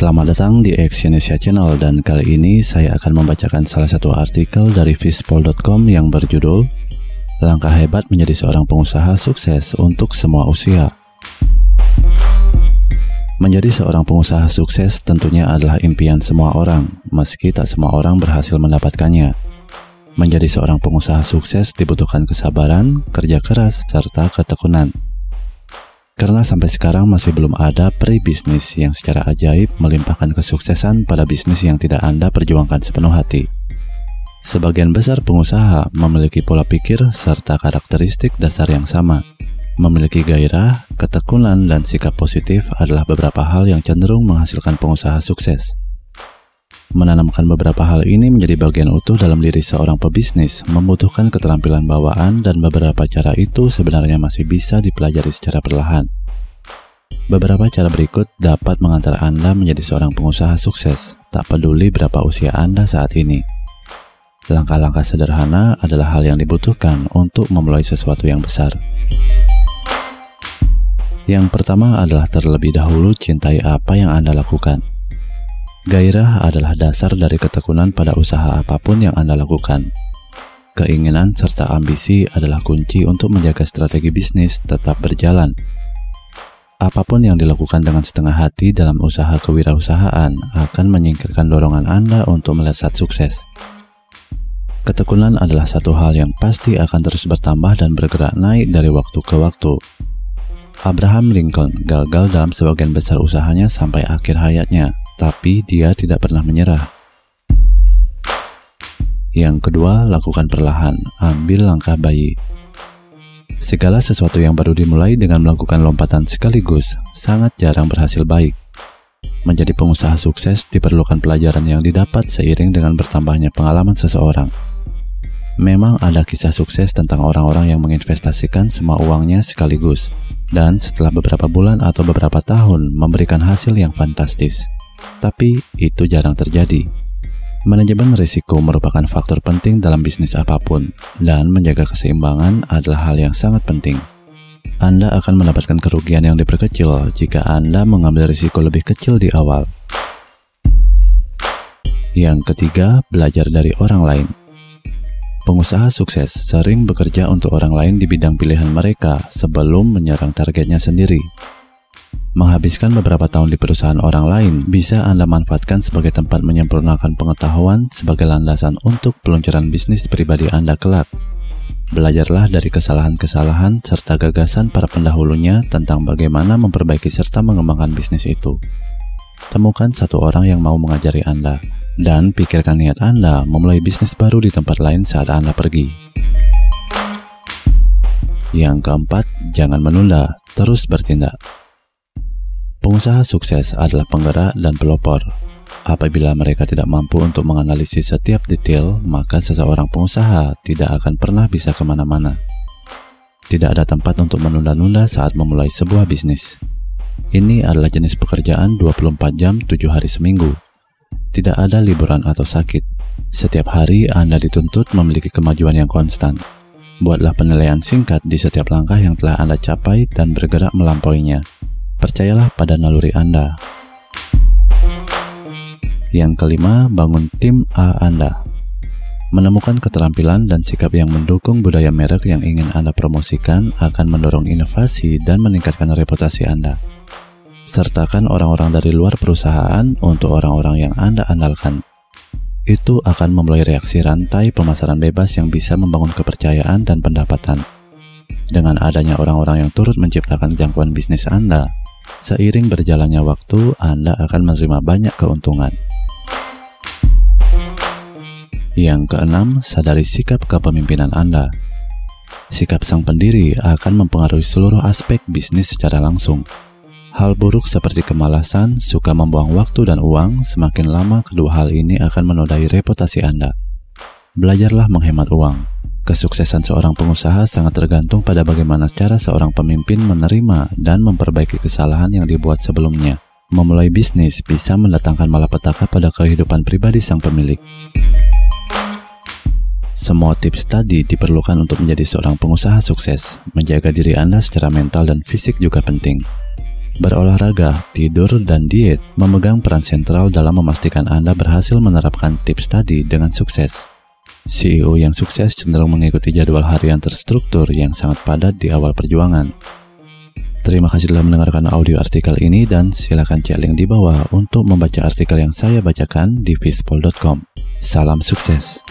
Selamat datang di Exyonesia Channel dan kali ini saya akan membacakan salah satu artikel dari Fishpol.com yang berjudul Langkah hebat menjadi seorang pengusaha sukses untuk semua usia. Menjadi seorang pengusaha sukses tentunya adalah impian semua orang, meski tak semua orang berhasil mendapatkannya. Menjadi seorang pengusaha sukses dibutuhkan kesabaran, kerja keras, serta ketekunan. Karena sampai sekarang masih belum ada peri bisnis yang secara ajaib melimpahkan kesuksesan pada bisnis yang tidak Anda perjuangkan sepenuh hati. Sebagian besar pengusaha memiliki pola pikir serta karakteristik dasar yang sama. Memiliki gairah, ketekunan, dan sikap positif adalah beberapa hal yang cenderung menghasilkan pengusaha sukses. Menanamkan beberapa hal ini menjadi bagian utuh dalam diri seorang pebisnis membutuhkan keterampilan bawaan dan beberapa cara itu sebenarnya masih bisa dipelajari secara perlahan. Beberapa cara berikut dapat mengantar Anda menjadi seorang pengusaha sukses, tak peduli berapa usia Anda saat ini. Langkah-langkah sederhana adalah hal yang dibutuhkan untuk memulai sesuatu yang besar. Yang pertama adalah terlebih dahulu cintai apa yang Anda lakukan. Gairah adalah dasar dari ketekunan pada usaha apa pun yang Anda lakukan. Keinginan serta ambisi adalah kunci untuk menjaga strategi bisnis tetap berjalan. Apa pun yang dilakukan dengan setengah hati dalam usaha kewirausahaan akan menyingkirkan dorongan Anda untuk melesat sukses. Ketekunan adalah satu hal yang pasti akan terus bertambah dan bergerak naik dari waktu ke waktu. Abraham Lincoln gagal dalam sebagian besar usahanya sampai akhir hayatnya tapi dia tidak pernah menyerah. Yang kedua, lakukan perlahan, ambil langkah bayi. Segala sesuatu yang baru dimulai dengan melakukan lompatan sekaligus sangat jarang berhasil baik. Menjadi pengusaha sukses diperlukan pelajaran yang didapat seiring dengan bertambahnya pengalaman seseorang. Memang ada kisah sukses tentang orang-orang yang menginvestasikan semua uangnya sekaligus, dan setelah beberapa bulan atau beberapa tahun memberikan hasil yang fantastis tapi itu jarang terjadi. Manajemen risiko merupakan faktor penting dalam bisnis apa pun, dan menjaga keseimbangan adalah hal yang sangat penting. Anda akan mendapatkan kerugian yang diperkecil jika Anda mengambil risiko lebih kecil di awal. Yang ketiga, belajar dari orang lain. Pengusaha sukses sering bekerja untuk orang lain di bidang pilihan mereka sebelum menyerang targetnya sendiri. Menghabiskan beberapa tahun di perusahaan orang lain bisa Anda manfaatkan sebagai tempat menyempurnakan pengetahuan sebagai landasan untuk peluncuran bisnis pribadi Anda kelak. Belajarlah dari kesalahan-kesalahan serta gagasan para pendahulunya tentang bagaimana memperbaiki serta mengembangkan bisnis itu. Temukan satu orang yang mau mengajari Anda, dan pikirkan niat Anda memulai bisnis baru di tempat lain saat Anda pergi. Yang keempat, jangan menunda, terus bertindak. Pengusaha sukses adalah penggerak dan pelopor. Apabila mereka tidak mampu untuk menganalisis setiap detail, maka seseorang pengusaha tidak akan pernah bisa ke mana-mana. Tidak ada tempat untuk menunda-nunda saat memulai sebuah bisnis. Ini adalah jenis pekerjaan 24 jam 7 hari seminggu. Tidak ada liburan atau sakit. Setiap hari Anda dituntut memiliki kemajuan yang konstan. Buatlah penilaian singkat di setiap langkah yang telah Anda capai dan bergerak melampauinya Percayalah pada naluri Anda. Yang kelima, bangun tim A Anda. Menemukan keterampilan dan sikap yang mendukung budaya merek yang ingin Anda promosikan akan mendorong inovasi dan meningkatkan reputasi Anda. Sertakan orang-orang dari luar perusahaan untuk orang-orang yang Anda andalkan. Itu akan memulai reaksi rantai pemasaran bebas yang bisa membangun kepercayaan dan pendapatan. Dengan adanya orang-orang yang turut menciptakan jangkauan bisnis Anda, Seiring berjalannya waktu, Anda akan menerima banyak keuntungan. Yang keenam, sadari sikap kepemimpinan Anda. Sikap sang pendiri akan mempengaruhi seluruh aspek bisnis secara langsung. Hal buruk seperti kemalasan, suka membuang waktu dan uang, semakin lama kedua hal ini akan menodai reputasi Anda. Belajarlah menghemat uang Kesuksesan seorang pengusaha sangat tergantung pada bagaimana cara seorang pemimpin menerima dan memperbaiki kesalahan yang dibuat sebelumnya. Memulai bisnis bisa mendatangkan malapetaka pada kehidupan pribadi sang pemilik. Semua tips tadi diperlukan untuk menjadi seorang pengusaha sukses. Menjaga diri Anda secara mental dan fisik juga penting. Berolahraga, tidur, dan diet memegang peran sentral dalam memastikan Anda berhasil menerapkan tips tadi dengan sukses. CEO yang sukses cenderung mengikuti jadwal harian terstruktur yang sangat padat di awal perjuangan. Terima kasih telah mendengarkan audio artikel ini dan silakan cek link di bawah untuk membaca artikel yang saya bacakan di fispol.com. Salam sukses.